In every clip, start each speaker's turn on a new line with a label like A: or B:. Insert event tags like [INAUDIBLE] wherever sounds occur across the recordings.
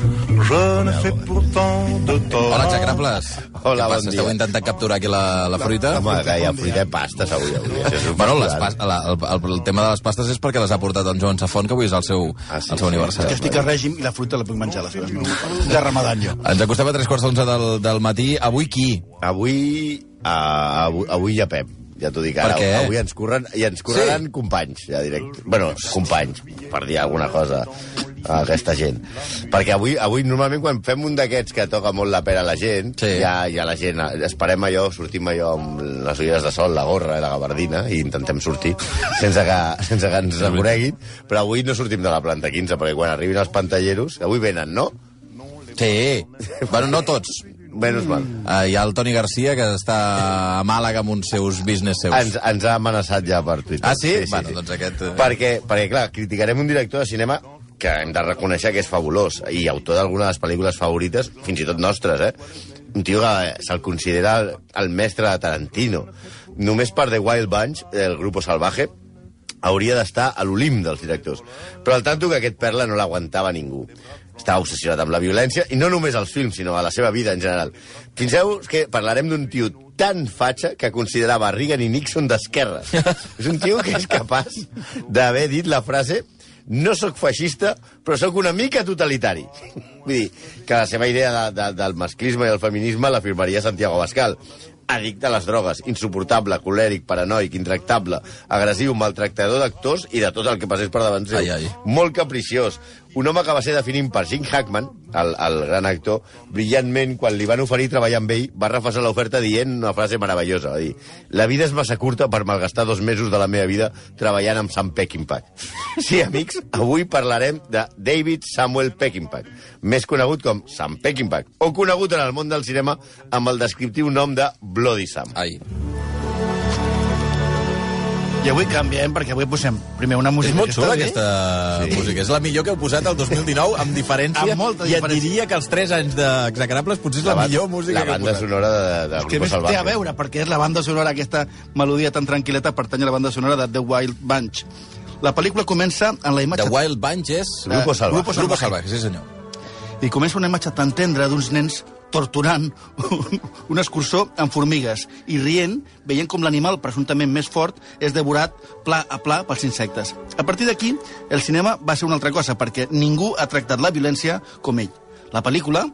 A: Je ne fais pourtant de tort.
B: Hola, Xacrables.
C: Hola, bon dia.
B: Esteu intentant capturar aquí la, la fruita?
C: Home, que hi ha fruita i pastes avui. avui. És
B: Bueno, les pas, la, el, el, el tema de les pastes és perquè les ha portat en Joan Safont, que avui és el seu,
C: Ah, sí,
B: el seu
C: sí.
B: aniversari.
D: que estic a règim i la fruita la puc menjar a les fires de Ramadan jo.
B: Ens acostem a tres quarts d'onze del, del matí. Avui qui?
C: Avui, uh, avui, avui hi ha Pep. Ja t'ho dic ara. Avui ens corren, i ens correran sí. companys, ja direct. Bueno, companys, per dir alguna cosa a aquesta gent. Perquè avui, avui normalment quan fem un d'aquests que toca molt la pera a la gent,
B: Sí.
C: ja, ja la gent, esperem allò, sortim allò amb les ulleres de sol, la gorra i la gabardina, i intentem sortir sense que, [LAUGHS] sense que ens reconeguin, però avui no sortim de la planta 15, perquè quan arribin els pantalleros, avui venen, no?
B: Sí. bueno, no tots.
C: Menys mal.
B: Uh, hi ha el Toni Garcia, que està a Màlaga amb uns seus business seus.
C: Ens, ens ha amenaçat ja per Twitter.
B: Ah, sí? Bueno, doncs aquest, eh.
C: Perquè, perquè, clar, criticarem un director de cinema que hem de reconèixer que és fabulós i autor d'alguna de les pel·lícules favorites, fins i tot nostres, eh? Un tio que se'l considera el, el mestre de Tarantino. Només per The Wild Bunch, el Grupo Salvaje, hauria d'estar a l'olim dels directors. Però al tanto que aquest perla no l'aguantava ningú. Estava obsessionat amb la violència, i no només als films, sinó a la seva vida en general. Penseu que parlarem d'un tio tan fatxa que considerava Reagan i Nixon d'esquerra. [LAUGHS] és un tio que és capaç d'haver dit la frase no sóc feixista, però sóc una mica totalitari. [LAUGHS] Vull dir, que la seva idea de, de, del masclisme i el feminisme l'afirmaria Santiago Bascal. Addicte a les drogues, insuportable, colèric, paranoic, intractable, agressiu, maltractador d'actors i de tot el que passés per davant seu.
B: Ai, ai.
C: Molt capriciós. Un home que va ser definint per Jim Hackman, el, el gran actor, brillantment, quan li van oferir treballar amb ell, va refassar l'oferta dient una frase meravellosa. Va dir, la vida és massa curta per malgastar dos mesos de la meva vida treballant amb Sam Peckinpah. Sí, amics, avui parlarem de David Samuel Peckinpah, més conegut com Sam Peckinpah, o conegut en el món del cinema amb el descriptiu nom de Bloody Sam.
B: Ai.
D: I avui canviem perquè avui posem primer una
B: És
D: música
B: molt
D: que
B: xula aquesta sí. música. És la millor que heu posat el 2019, amb diferència.
D: Amb molta
B: I et
D: diferència.
B: diria que els 3 anys d'Execrables potser és la,
C: ba-
B: millor música
C: la
B: que heu
C: banda
B: posat.
C: sonora de, de
D: que
C: Grupo
D: més
C: Salvaje.
D: té a veure, perquè és la banda sonora, aquesta melodia tan tranquil·leta, pertany a la banda sonora de The Wild Bunch. La pel·lícula comença en la imatge...
B: The Wild Bunch és...
C: Grupo Salvaje.
D: Grupo. Salvaje,
B: sí senyor.
D: I comença una imatge tan tendra d'uns nens torturant [LAUGHS] un, escurçó amb formigues i rient, veient com l'animal presumptament més fort és devorat pla a pla pels insectes. A partir d'aquí, el cinema va ser una altra cosa, perquè ningú ha tractat la violència com ell. La pel·lícula,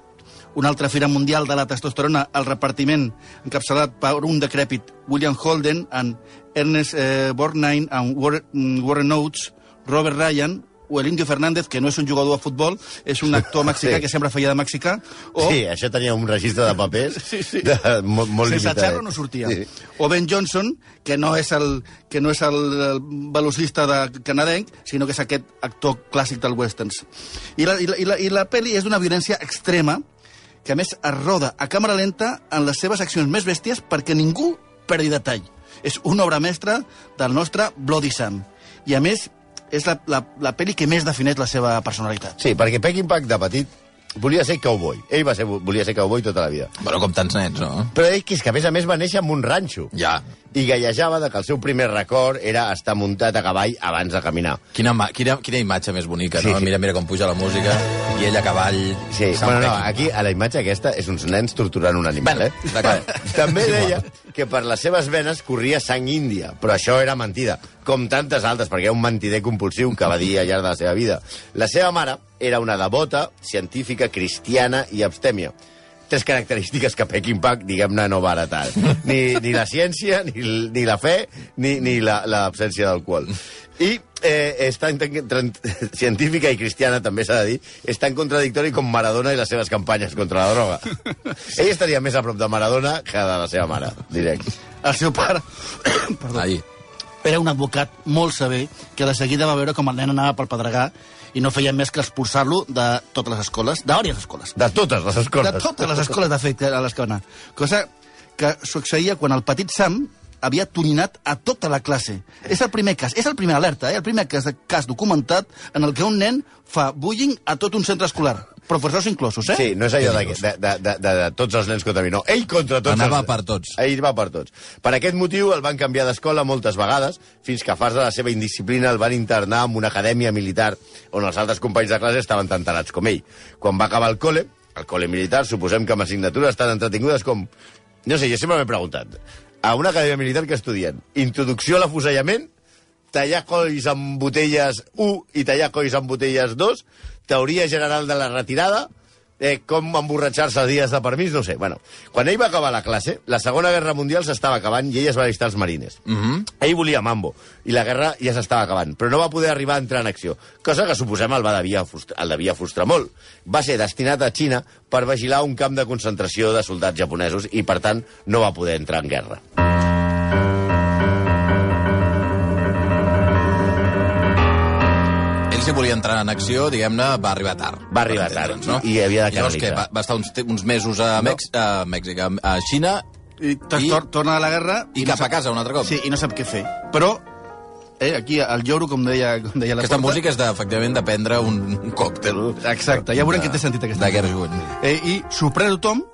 D: una altra fira mundial de la testosterona al repartiment encapçalat per un decrèpit William Holden and Ernest eh, Borgnine and Warren, mm, Warren Oates, Robert Ryan, o el Indio Fernández, que no és un jugador de futbol, és un actor [LAUGHS] mexicà
C: Sí.
D: que sempre feia de mexicà, o...
C: Sí, això tenia un registre de papers [LAUGHS]
D: Sí, sí.
C: De, molt, molt
D: Sense
C: limitat.
D: xerro no sortia.
C: Sí.
D: O Ben Johnson, que no és el, que no és el, el velocista de canadenc, sinó que és aquest actor clàssic del westerns. I la, i la, i la, i la pel·li és d'una violència extrema, que a més es roda a càmera lenta en les seves accions més bèsties perquè ningú perdi detall. És una obra mestra del nostre Bloody Sam. I a més, és la, la, la pel·li que més defineix la seva personalitat.
C: Sí, perquè Peckinpah de petit volia ser cowboy. Ell va ser, volia ser cowboy tota la vida.
B: Bueno, com tants nens, no?
C: Però ell, que és que a més a més va néixer en un ranxo.
B: Ja.
C: I gallejava de que el seu primer record era estar muntat a cavall abans de caminar.
B: Quina, quina, quina imatge més bonica,
C: Sí,
B: no?
C: sí.
B: Mira, mira com puja la música, i ell a cavall...
C: Sí, bueno, no, aquí a la imatge aquesta és uns nens torturant un animal,
B: Bueno,
C: eh?
B: d'acord.
C: També deia que per les seves venes corria sang índia, però això era mentida, com tantes altres, perquè era un mentider compulsiu que va dir al llarg de la seva vida. La seva mare era una devota, científica, cristiana i abstèmia. Tres característiques que Peckinpah, diguem-ne, no va heretar. [LAUGHS] Ni, ni la ciència, ni, ni la fe, ni, ni la- l'absència d'alcohol. I eh, és tan, tan, tan, científica i cristiana, també s'ha de dir, és tan contradictori com Maradona i les seves campanyes contra la droga. Ell estaria més a prop de Maradona que de la seva mare, directe.
D: El seu pare... [COUGHS] Perdó.
B: Ai.
D: era un advocat molt sever que de seguida va veure com el nen anava pel pedregar i no feia més que expulsar-lo de totes les escoles, de diverses escoles.
C: De totes les escoles.
D: De totes les escoles, de fet, a les que va anar. Cosa que succeïa quan el petit Sam havia tuninat a tota la classe. És el primer cas, és el primer alerta, eh? el primer cas, cas documentat en el que un nen fa bullying a tot un centre escolar. Professors inclosos, eh?
C: Sí, no és allò de, de, de, de, de, de tots els nens contra mi, no. Ell contra tots
B: Anava
C: els...
B: per tots.
C: Ell va per tots. Per aquest motiu el van canviar d'escola moltes vegades, fins que a farts de la seva indisciplina el van internar en una acadèmia militar on els altres companys de classe estaven tan tarats com ell. Quan va acabar el col·le, el col·le militar, suposem que amb assignatures tan entretingudes com... No sé, jo sempre m'he preguntat. A una acadèmia militar que estudien introducció a l'afusellament, tallar colls amb botelles 1 i tallar colls amb botelles 2, teoria general de la retirada, eh, com emborratxar-se dies de permís, no sé. Bueno, quan ell va acabar la classe, la Segona Guerra Mundial s'estava acabant i ell es va alistar als marines. Mm -hmm. Ell volia mambo, i la guerra ja s'estava acabant, però no va poder arribar a entrar en acció, cosa que suposem el, va devia frustrar, el devia frustrar molt. Va ser destinat a Xina per vigilar un camp de concentració de soldats japonesos i, per tant, no va poder entrar en guerra.
B: Ell, si volia entrar en acció, diguem-ne, va arribar tard.
C: Va arribar tard, i havia de
B: Llavors, què,
C: canalitzar.
B: va, va estar uns, uns mesos a, Mex, a Mèxic, a, a Xina,
D: I, I...
B: I-
D: Tor torna a la guerra...
B: i
D: no
B: cap a
D: sap-
B: casa un altre cop.
D: Sí, i no sap què fer. Però, eh, aquí, al lloro, com deia, com deia la
B: Aquesta
D: Porta-
B: música és, de, efectivament, de prendre un, un còctel.
D: Exacte, ja veurem què té sentit aquesta
B: De guerra juvenil.
D: Eh, I sorprèn a tothom,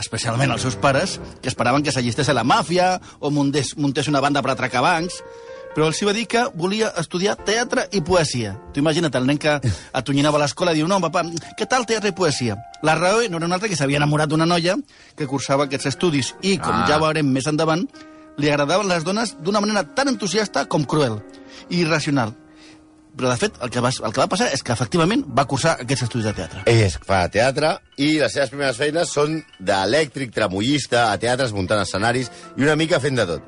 D: especialment els seus pares, que esperaven que s'allistés a la màfia o muntés, muntés una banda per atracar bancs, però els va dir que volia estudiar teatre i poesia. Tu imagina't, el nen que atonyinava a l'escola diu, no, papa, què tal teatre i poesia? La raó no era una altra que s'havia enamorat d'una noia que cursava aquests estudis i, com
B: Ah.
D: ja veurem més endavant, li agradaven les dones d'una manera tan entusiasta com cruel i irracional. Però, de fet, el que, va, el que va passar és que, efectivament, va cursar aquests estudis de teatre.
C: Ell es fa teatre i les seves primeres feines són d'elèctric, tramollista, a teatres, muntant escenaris i una mica fent de tot.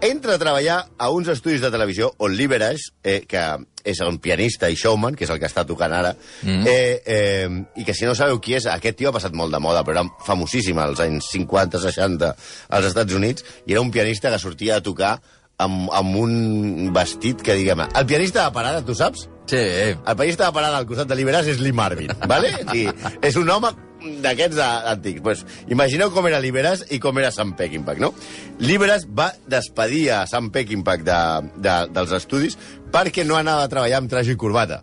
C: Entra a treballar a uns estudis de televisió on Liberage, eh, que és un pianista i showman, que és el que està tocant ara, mm. eh, eh, i que si no sabeu qui és, aquest tio ha passat molt de moda, però era famosíssim als anys 50-60 als Estats Units, i era un pianista que sortia a tocar amb, amb un vestit que, diguem el pianista de parada, tu saps?
B: Sí.
C: El periodista de parada al costat de Liberas és Lee Marvin, ¿vale? I és un home d'aquests antics. Pues, imagineu com era Liberas i com era Sam Peckinpah, no? Liberas va despedir a Sam Peckinpah de, de, dels estudis perquè no anava a treballar amb traje i corbata.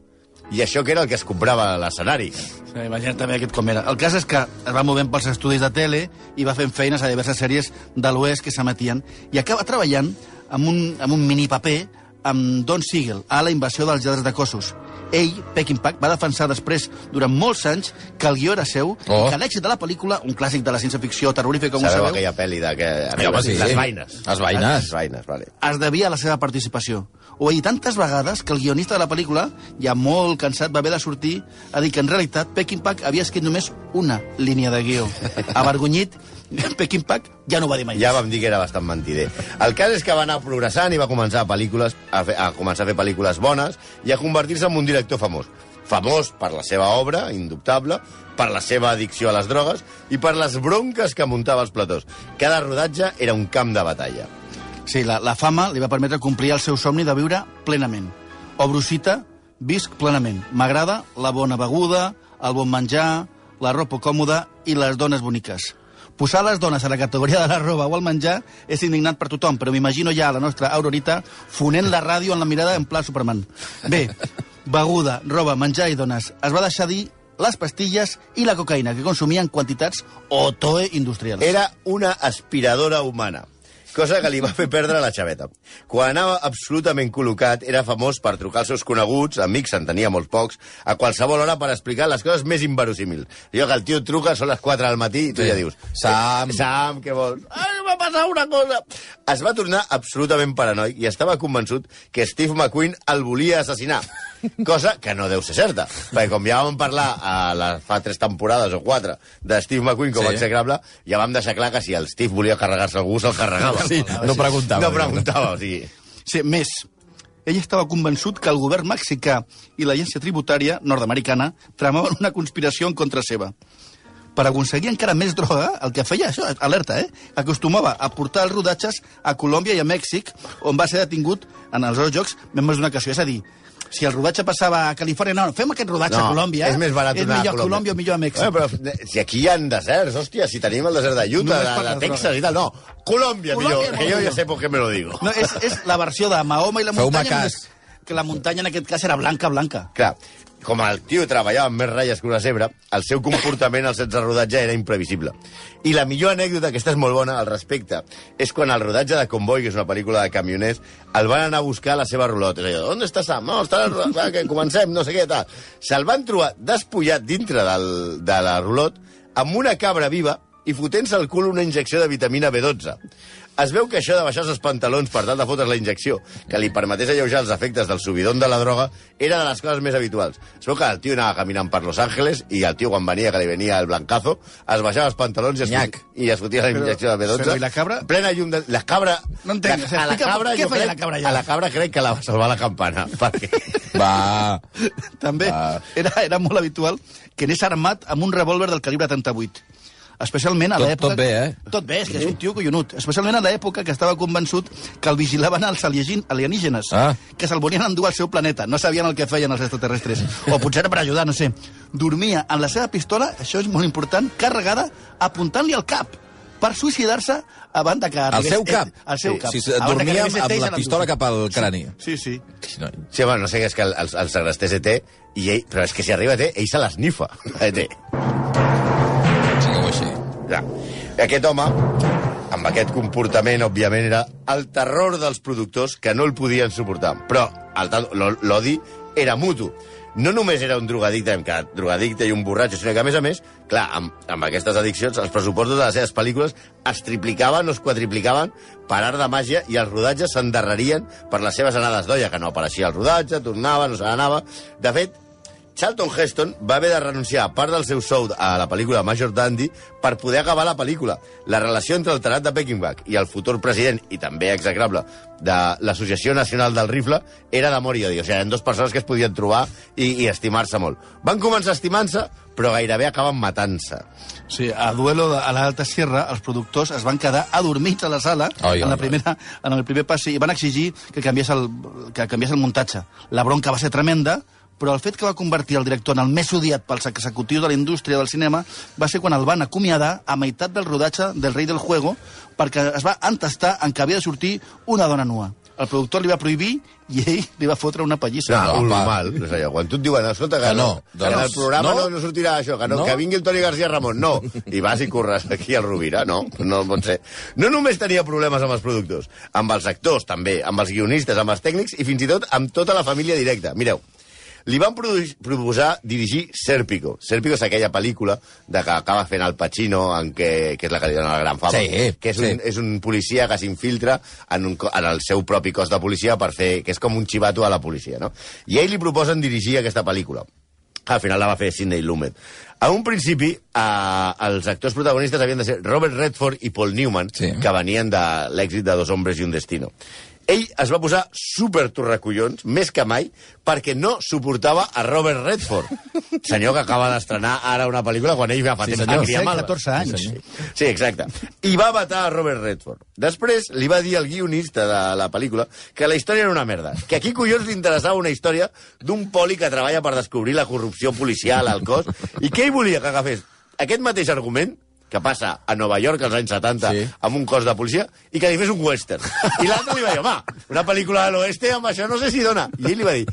C: I això que era el que es comprava a l'escenari.
D: Sí, imagina't també aquest com era. El cas és que es va movent pels estudis de tele i va fent feines a diverses sèries de l'Oest que s'emetien i acaba treballant amb un, amb un mini paper amb Don Siegel a la invasió dels lladres de cossos. Ell, Peckinpah, va defensar després, durant molts anys, que el guió era seu
B: Oh.
D: i que l'èxit de la pel·lícula, un clàssic de la ciència-ficció terrorífica, com ho
C: Sabeu
D: sabeu,
C: aquella pel·li de que...
B: home, sí.
C: Les vaines.
B: Les vaines.
C: Les vaines, vale.
D: es devia a la seva participació. Ho va dir tantes vegades que el guionista de la pel·lícula, ja molt cansat, va haver de sortir a dir que en realitat Peckinpah havia escrit només una línia de guió. [LAUGHS] Avergonyit, [LAUGHS] Peckinpah ja no va dir mai.
C: Ja vam dir que era bastant mentider. El cas és que va anar progressant i va començar a, pel·lícules, a, fer, a començar a fer pel·lícules bones i a convertir-se en un director famós. Famós per la seva obra, indubtable, per la seva addicció a les drogues i per les bronques que muntava als platós. Cada rodatge era un camp de batalla.
D: Sí, la, la fama li va permetre complir el seu somni de viure plenament. Obro cita, visc plenament. M'agrada la bona beguda, el bon menjar, la ropa còmoda i les dones boniques. Posar les dones a la categoria de la roba o el menjar és indignant per tothom, però m'imagino ja la nostra Aurorita fonent la ràdio en la mirada en pla Superman. Bé, [LAUGHS] beguda, roba, menjar i dones. Es va deixar dir les pastilles i la cocaïna, que consumia en quantitats otoe industrials.
C: Era una aspiradora humana cosa que li va fer perdre la xaveta. Quan anava absolutament col·locat, era famós per trucar als seus coneguts, amics, en tenia molts pocs, a qualsevol hora per explicar les coses més inverosímils. Allò que el tio truca, són les 4 del matí, i tu
B: Sí.
C: ja dius...
B: Sam.
C: Sam, què vols? Ai, va passar una cosa! Es va tornar absolutament paranoic i estava convençut que Steve McQueen el volia assassinar. Cosa que no deu ser certa, perquè com ja vam parlar a la, fa tres temporades o quatre de Steve McQueen com
B: Sí.
C: execrable, ja vam deixar clar que si el Steve volia carregar-se algú, se'l carregava.
B: Sí, no preguntava.
C: No preguntava, o sigui...
D: Sí, més. Ell estava convençut que el govern mexicà i l'agència tributària nord-americana tramaven una conspiració en contra seva. Per aconseguir encara més droga, el que feia, això, alerta, eh? acostumava a portar els rodatges a Colòmbia i a Mèxic, on va ser detingut en els dos jocs més d'una ocasió. És a dir, si el rodatge passava a Califòrnia, no, fem aquest rodatge a Colòmbia.
C: és més barat
D: és
C: anar
D: millor
C: a Colòmbia.
D: O millor a Mèxic.
C: Eh, però si aquí hi ha deserts, hòstia, si tenim el desert de Utah,
D: Només
C: de,
D: per
C: de Texas i tal, no. Colòmbia,
D: Colòmbia,
C: millor, que jo ja sé por qué me lo digo.
D: No, és, és la versió de Mahoma i la
B: Feu-me
D: muntanya,
B: cas.
D: només que la muntanya en aquest cas era blanca, blanca.
C: Clar, com el tio treballava amb més ratlles que una zebra, el seu comportament al set de rodatge era imprevisible. I la millor anècdota, aquesta és molt bona al respecte, és quan al rodatge de Convoy, que és una pel·lícula de camioners, el van anar a buscar a la seva rulot. És allò, on està Sam? No, està va, que comencem, no sé què, tal. Se'l van trobar despullat dintre del, de la rulot amb una cabra viva i fotent-se al cul una injecció de vitamina B12. Es veu que això de baixar els pantalons per tal de fotre's la injecció, que li permetés alleujar els efectes del subidon de la droga, era de les coses més habituals. Es veu que el tio anava caminant per Los Angeles i el tio, quan venia, que li venia el blancazo, es baixava els pantalons i es,
B: Nyac.
C: fot- i es fotia la
D: Però-
C: injecció de B12.
D: però i la cabra?
C: En plena llum de... La cabra...
D: No entenc, o sigui,
C: a la cabra,
D: què feia
C: crec,
D: la cabra allà?
C: A la cabra crec que la va salvar la campana, [LAUGHS] perquè...
B: Va.
D: També
B: Ah.
D: era, era molt habitual que anés armat amb un revòlver del calibre 38. Especialment a l'època...
B: tot bé, eh?
D: Tot bé, és que és un tio collonut. Especialment a l'època que estava convençut que el vigilaven els alienígenes,
B: Ah.
D: que se'l volien endur al seu planeta. No sabien el que feien els extraterrestres. O potser era per ajudar, no sé. Dormia amb la seva pistola, això és molt important, carregada, apuntant-li al cap per suïcidar-se abans de que
B: Al seu cap?
D: Al seu
B: Sí,
D: cap. De que
B: dormia amb
D: ET i
B: la pistola cap al crani.
D: Sí, sí.
B: No,
C: Sí, bueno, no sé, és que el, el, el segrestés ET, i ell, però és que si arriba ET, ell se l'esnifa, ET. Ja. Aquest home, amb aquest comportament, òbviament, era el terror dels productors que no el podien suportar. Però l'odi era mutu. No només era un drogadicte, hem quedat drogadicte i un borratxo, sinó que, a més a més, clar, amb, amb aquestes addiccions, els pressupostos de les seves pel·lícules es triplicaven o es quadriplicaven per art de màgia i els rodatges s'endarrerien per les seves anades d'olla, que no apareixia el rodatge, tornava, no se n'anava... De fet, Charlton Heston va haver de renunciar a part del seu sou a la pel·lícula Major Dandy per poder acabar la pel·lícula. La relació entre el tarat de Peckinpah i el futur president, i també execrable, de l'Associació Nacional del Rifle, era d'amor i odi. O sigui, eren dues persones que es podien trobar i, i estimar-se molt. Van començar estimant-se, però gairebé acaben matant-se.
D: Sí, a Duelo de- a l'Alta Sierra, els productors es van quedar adormits a la sala
B: Ai,
D: en, la primera, en el primer passi i van exigir que canviés, el, que canviés el muntatge. La bronca va ser tremenda, però el fet que va convertir el director en el més odiat pels executius de la indústria del cinema va ser quan el van acomiadar a meitat del rodatge del Rei del Juego perquè es va entestar en que havia de sortir una dona nua. El productor li va prohibir i ell li va fotre una pallissa.
C: No,
B: No,
C: normal. És allò, quan tu et diuen, escolta, que,
B: Que no,
C: no, que en el
B: doncs,
C: programa no?
B: no?
C: No, no sortirà això, que, no,
B: No?
C: que vingui el Toni García Ramon, no. [LAUGHS] I vas i corres aquí al Rovira, no, no pot ser. No només tenia problemes amb els productors, amb els actors també, amb els guionistes, amb els tècnics i fins i tot amb tota la família directa. Mireu, li van proposar dirigir Sérpico. Sérpico és aquella pel·lícula de que acaba fent el Pacino, en què, que és la que li dona la gran fama,
B: Sí,
C: que és, un,
B: sí.
C: és un policia que s'infiltra en, un, en el seu propi cos de policia per fer... que és com un xivato a la policia, no? I a ell li proposen dirigir aquesta pel·lícula. Al final la va fer Sidney Lumet. A un principi, eh, els actors protagonistes havien de ser Robert Redford i Paul Newman,
B: Sí.
C: que venien de l'èxit de Dos hombres i un destino. Ell es va posar super torracollons, més que mai, perquè no suportava a Robert Redford. [LAUGHS] Senyor que acaba d'estrenar ara una pel·lícula quan ell va fa
B: Sí,
C: temps
B: senyor.
C: que cria
D: Sí,
C: malves.
D: 14 anys.
B: Sí, senyor.
C: Sí, exacte. I va matar a Robert Redford. Després li va dir al guionista de la pel·lícula que la història era una merda. Que aquí collons li interessava una història d'un poli que treballa per descobrir la corrupció policial al cos i que ell volia que agafés aquest mateix argument que passa a Nova York als anys 70
B: Sí.
C: amb un cos de policia i que li fes un western. [LAUGHS] I l'altre li va dir, home, una pel·lícula de l'oeste amb això no sé si dona. I ell li va dir,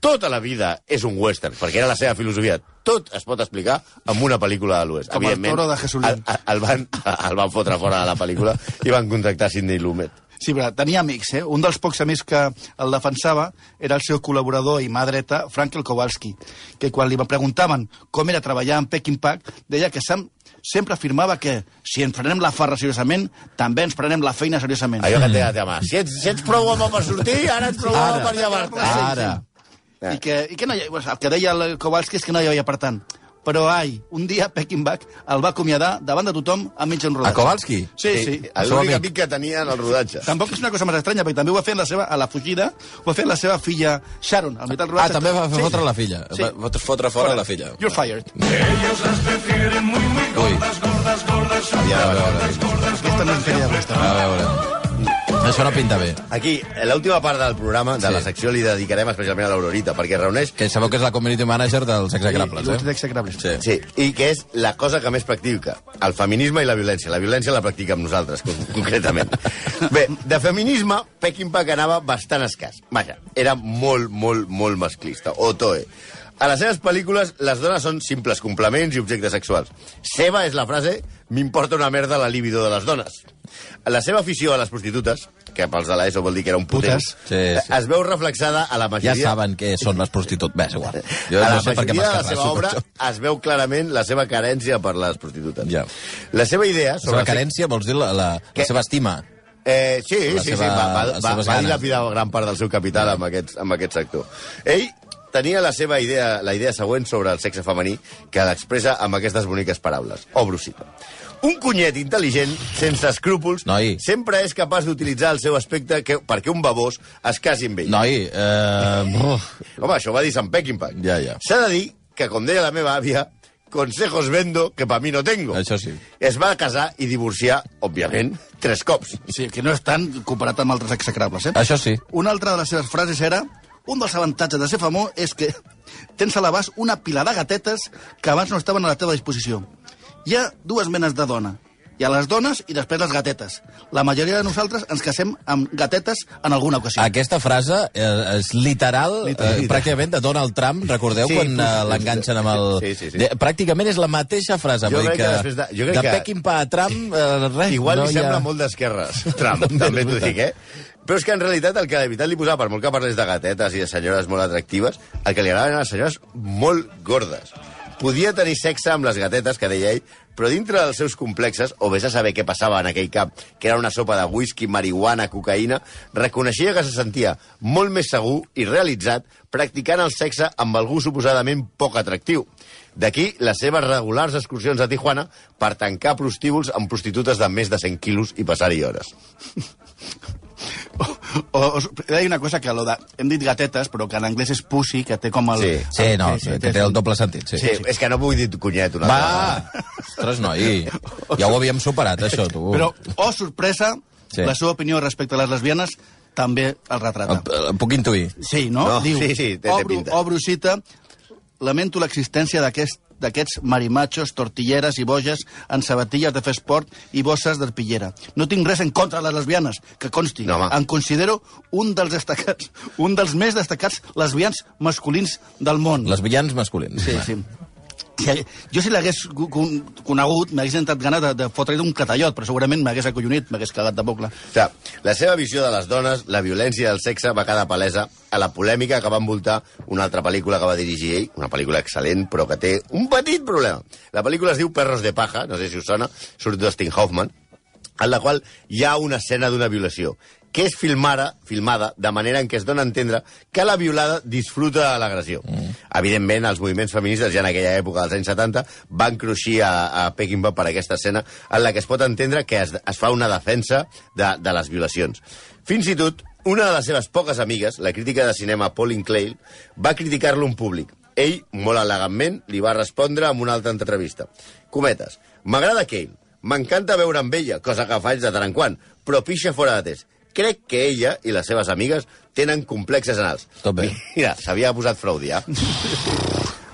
C: tota la vida és un western, perquè era la seva filosofia. Tot es pot explicar amb una pel·lícula de l'oest.
D: Com el de
C: el, el, van, el van fotre fora de la pel·lícula i van contractar Sidney Lumet.
D: Sí, però tenia amics, eh? Un dels pocs amics que el defensava era el seu col·laborador i mà dreta, Frankel Kowalski, que quan li preguntaven com era treballar en Peking Pack, deia que Sam sempre afirmava que si ens prenem la farra seriosament, també ens prenem la feina seriosament.
C: Allò que té la teva mà. Si ets, si ets prou home per sortir, ara ets prou home per llevar-te.
B: Ara.
D: I que, i que no hi, el que deia el Kowalski és que no hi havia per tant. Però, ai, un dia Pekinbach el va acomiadar davant de tothom a mig en rodatge.
B: A Kowalski?
D: Sí, sí.
C: L'únic
B: amic.
C: amic que tenia en el rodatge.
D: Tampoc és una cosa més estranya, perquè també ho va fer en la seva, a la fugida, ho va fer la seva filla Sharon, al mitjà del
B: Ah,
D: rodatge.
B: també va
D: Sí.
B: fotre la filla.
D: Sí.
B: Va fotre fora la filla.
D: You're fired.
B: Ui,
C: Havia de veure.
D: Aquesta no és sèrie de res,
B: a veure. Això no pinta bé.
C: Aquí, l'última part del programa, de
B: Sí.
C: la secció, li dedicarem especialment a l'Aurorita, perquè reuneix
B: Que sabeu que és la community manager dels execrables,
D: I, i,
B: eh?
D: execrables.
B: Sí.
C: Sí, i que és la cosa que més practica, el feminisme i la violència. La violència la practica amb nosaltres, con- [LAUGHS] concretament. Bé, de feminisme, Peking Pack anava bastant escàs. Vaja, era molt, molt, molt masclista. Otoe. A les seves pel·lícules, les dones són simples complements i objectes sexuals. Seva és la frase «M'importa una merda la libido de les dones». La seva afició a les prostitutes, que pels de l'ESO vol dir que eren putes,
D: Putes.
B: Sí, sí.
C: es veu reflexada a la
B: Ja
C: majoria...
B: saben què són les prostitutes. Bé, és igual. Jo
C: a la
B: no sé
C: majoria de la seva obra
B: això.
C: es veu clarament la seva carència per les prostitutes.
B: Ja.
C: La seva idea...
B: La seva carència vols dir la, la,
C: Què?
B: la seva estima.
C: Eh, sí,
B: La
C: sí,
B: seva-
C: sí, va, va, va, va dilapidar gran part del seu capital amb aquest, amb aquest sector. Ell tenia la seva idea, la idea següent sobre el sexe femení, que l'expressa amb aquestes boniques paraules. Obro cita. Un cunyet intel·ligent, sense escrúpols,
B: Noi.
C: sempre és capaç d'utilitzar el seu aspecte que, perquè un babós es casi amb ell.
B: Noi, eh... uf,
C: Home, això va dir Sant Peckinpah.
B: Ja, ja.
C: S'ha de dir que, com deia la meva àvia, consejos vendo que pa mi no tengo.
B: Això sí.
C: Es va casar i divorciar, òbviament, tres cops.
D: Sí, que no és tant comparat amb altres execrables, eh?
B: Això sí.
D: Una altra de les seves frases era un dels avantatges de ser famós és que tens a l'abast una pila de gatetes que abans no estaven a la teva disposició. Hi ha dues menes de dona. Hi ha les dones i després les gatetes. La majoria de nosaltres ens casem amb gatetes en alguna ocasió.
B: Aquesta frase eh, és literal, eh, pràcticament de Donald Trump, recordeu
C: Sí,
B: quan eh, l'enganxen amb el...
C: sí, sí, sí.
B: Pràcticament és la mateixa frase.
C: Jo crec que després de- jo crec
B: de
C: que-
B: Peckinpah a Trump, eh, res.
C: Igual
B: no
C: li
B: hi ha-
C: sembla molt d'esquerres, [LAUGHS] Trump, també t'ho dic, eh? Però és que en realitat el que la veritat li posava, per molt que parlés de gatetes i de senyores molt atractives, el que li agradaven les senyores molt gordes. Podia tenir sexe amb les gatetes, que deia ell, però dintre dels seus complexes, o vés a saber què passava en aquell cap, que era una sopa de whisky, marihuana, cocaïna, reconeixia que se sentia molt més segur i realitzat practicant el sexe amb algú suposadament poc atractiu. D'aquí les seves regulars excursions a Tijuana per tancar prostíbuls amb prostitutes de més de 100 quilos i passar-hi hores. [LAUGHS] [LAUGHS]
D: O, o, he de dir una cosa, que lo de, hem dit gatetes, però que en anglès és pussy, que té com el...
C: Sí.
B: Sí, no, que té el doble sentit, sí.
C: Sí, és que no vull dir cunyet una
B: Va! Ostres, noi, ja ho havíem superat, això, tu.
D: Però, oh, sorpresa,
B: Sí.
D: sí. la seva opinió respecte a les lesbianes també el retrata.
B: El, el puc intuir.
D: Sí, no?
C: No,
D: Diu,
C: sí, sí, té- té
D: obro,
C: pinta.
D: obro cita, lamento l'existència d'aquest d'aquests marimachos, tortilleres i boges en sabatilles de fer esport i bosses d'arpillera. No tinc res en contra de les lesbianes, que consti.
C: No,
D: em considero un dels destacats, un dels més destacats lesbians masculins del món.
B: Les villans masculins.
D: Sí, sí. Si, jo si l'hagués co- con- conegut, m'hagués entrat ganes de, de fotre-li un catallot, però segurament m'hagués acollonit, m'hagués cagat de bocle.
C: O sigui, la seva visió de les dones, la violència i el sexe va quedar palesa a la polèmica que va envoltar una altra pel·lícula que va dirigir ell, una pel·lícula excel·lent, però que té un petit problema. La pel·lícula es diu Perros de paja, no sé si us sona, surt Dustin Hoffman, en la qual hi ha una escena d'una violació que és filmada, filmada de manera en què es dona a entendre que la violada disfruta de l'agressió. Mm. Evidentment, els moviments feministes ja en aquella època dels anys 70 van cruixir a, a Peckinpah per aquesta escena en la que es pot entendre que es, es fa una defensa de, de les violacions. Fins i tot, una de les seves poques amigues, la crítica de cinema Pauline Clay, va criticar-lo en públic. Ell, molt elegantment, li va respondre amb una altra entrevista. Cometes. M'agrada Cale. M'encanta veure amb ella, cosa que faig de tant en quant, però pixa fora de test. Crec que ella i les seves amigues tenen complexes anals.
B: Tot bé.
C: Mira, s'havia posat Freud, ja.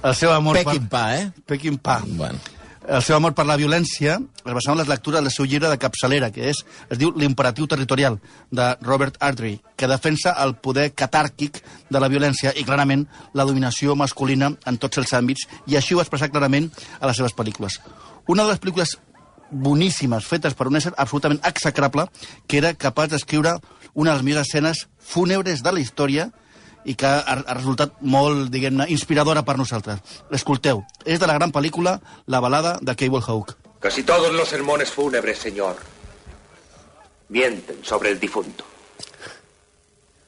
D: El seu amor
B: Peckinpah, eh?
D: per... Peckinpah.
B: Bueno.
D: El seu amor per la violència es basava en les lectures del seu llibre de capçalera, que és, es diu L'imperatiu territorial, de Robert Ardrey, que defensa el poder catàrquic de la violència i, clarament, la dominació masculina en tots els àmbits, i així ho ha expressat clarament a les seves pel·lícules. Una de les pel·lícules boníssimes, fetes per un ésser absolutament execrable, que era capaç d'escriure una de les millors escenes fúnebres de la història i que ha, ha resultat molt, inspiradora per nosaltres. Escolteu, és de la gran pel·lícula La balada de Cable Hawk.
E: Casi todos los sermones fúnebres, señor, mienten sobre el difunto.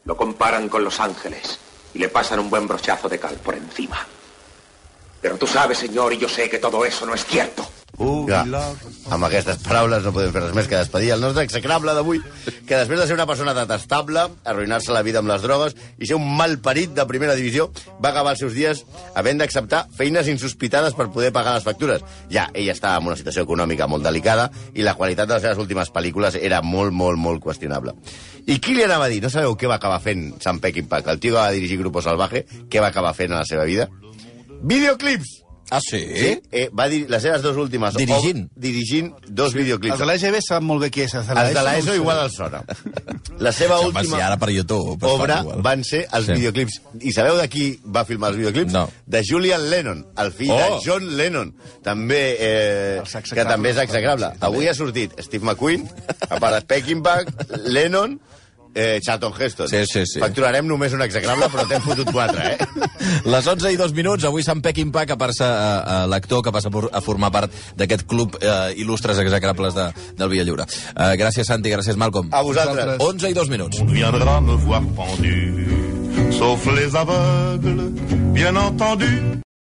E: Lo comparan con los ángeles y le pasan un buen brochazo de cal por encima. Pero tú sabes, señor, y yo sé que todo eso no es cierto.
A: Village
C: amb aquestes paraules no podem fer res més que despedir el nostre execrable d'avui, que després de ser una persona detestable, arruïnar-se la vida amb les drogues i ser un mal parit de primera divisió, va acabar els seus dies havent d'acceptar feines insospitades per poder pagar les factures. Ja, ell estava en una situació econòmica molt delicada i la qualitat de les seves últimes pel·lícules era molt, molt, molt qüestionable. I qui li anava a dir? No sabeu què va acabar fent Sam Peckinpah? El tio que va dirigir Grupo Salvaje, què va acabar fent a la seva vida? Videoclips!
B: Ah, sí?
C: Sí, eh, va dir les seves dues últimes...
B: Dirigint.
C: ob- dirigint dos videoclips.
D: Els de l'EGB saben molt bé qui és. Els de no
C: l'ESO
D: sé.
C: igual els sona. La seva
B: Sí, home,
C: última
B: si ara per YouTube. fa
C: obra
B: igual.
C: van ser els
B: Sí.
C: videoclips. I sabeu de qui va filmar els videoclips?
B: No.
C: De Julian Lennon, el fill
B: Oh.
C: de John Lennon. També, eh, que també és execrable. Avui ha sortit Steve McQueen, a part de Peckinpah, Lennon, eh, Charlton Heston.
B: Sí, sí, sí.
C: Facturarem només un execrable, però t'hem fotut quatre, eh? [LAUGHS]
B: Les 11 i dos minuts, avui Sant Peckinpah, que passa a, a l'actor que passa a formar part d'aquest club eh, il·lustres execrables de, del Via Lliure. Eh, gràcies, Santi, gràcies, Malcolm.
C: A vosaltres.
B: 11 i dos minuts.
A: On viendra me voir pendu, sauf les aveugles, bien entendu.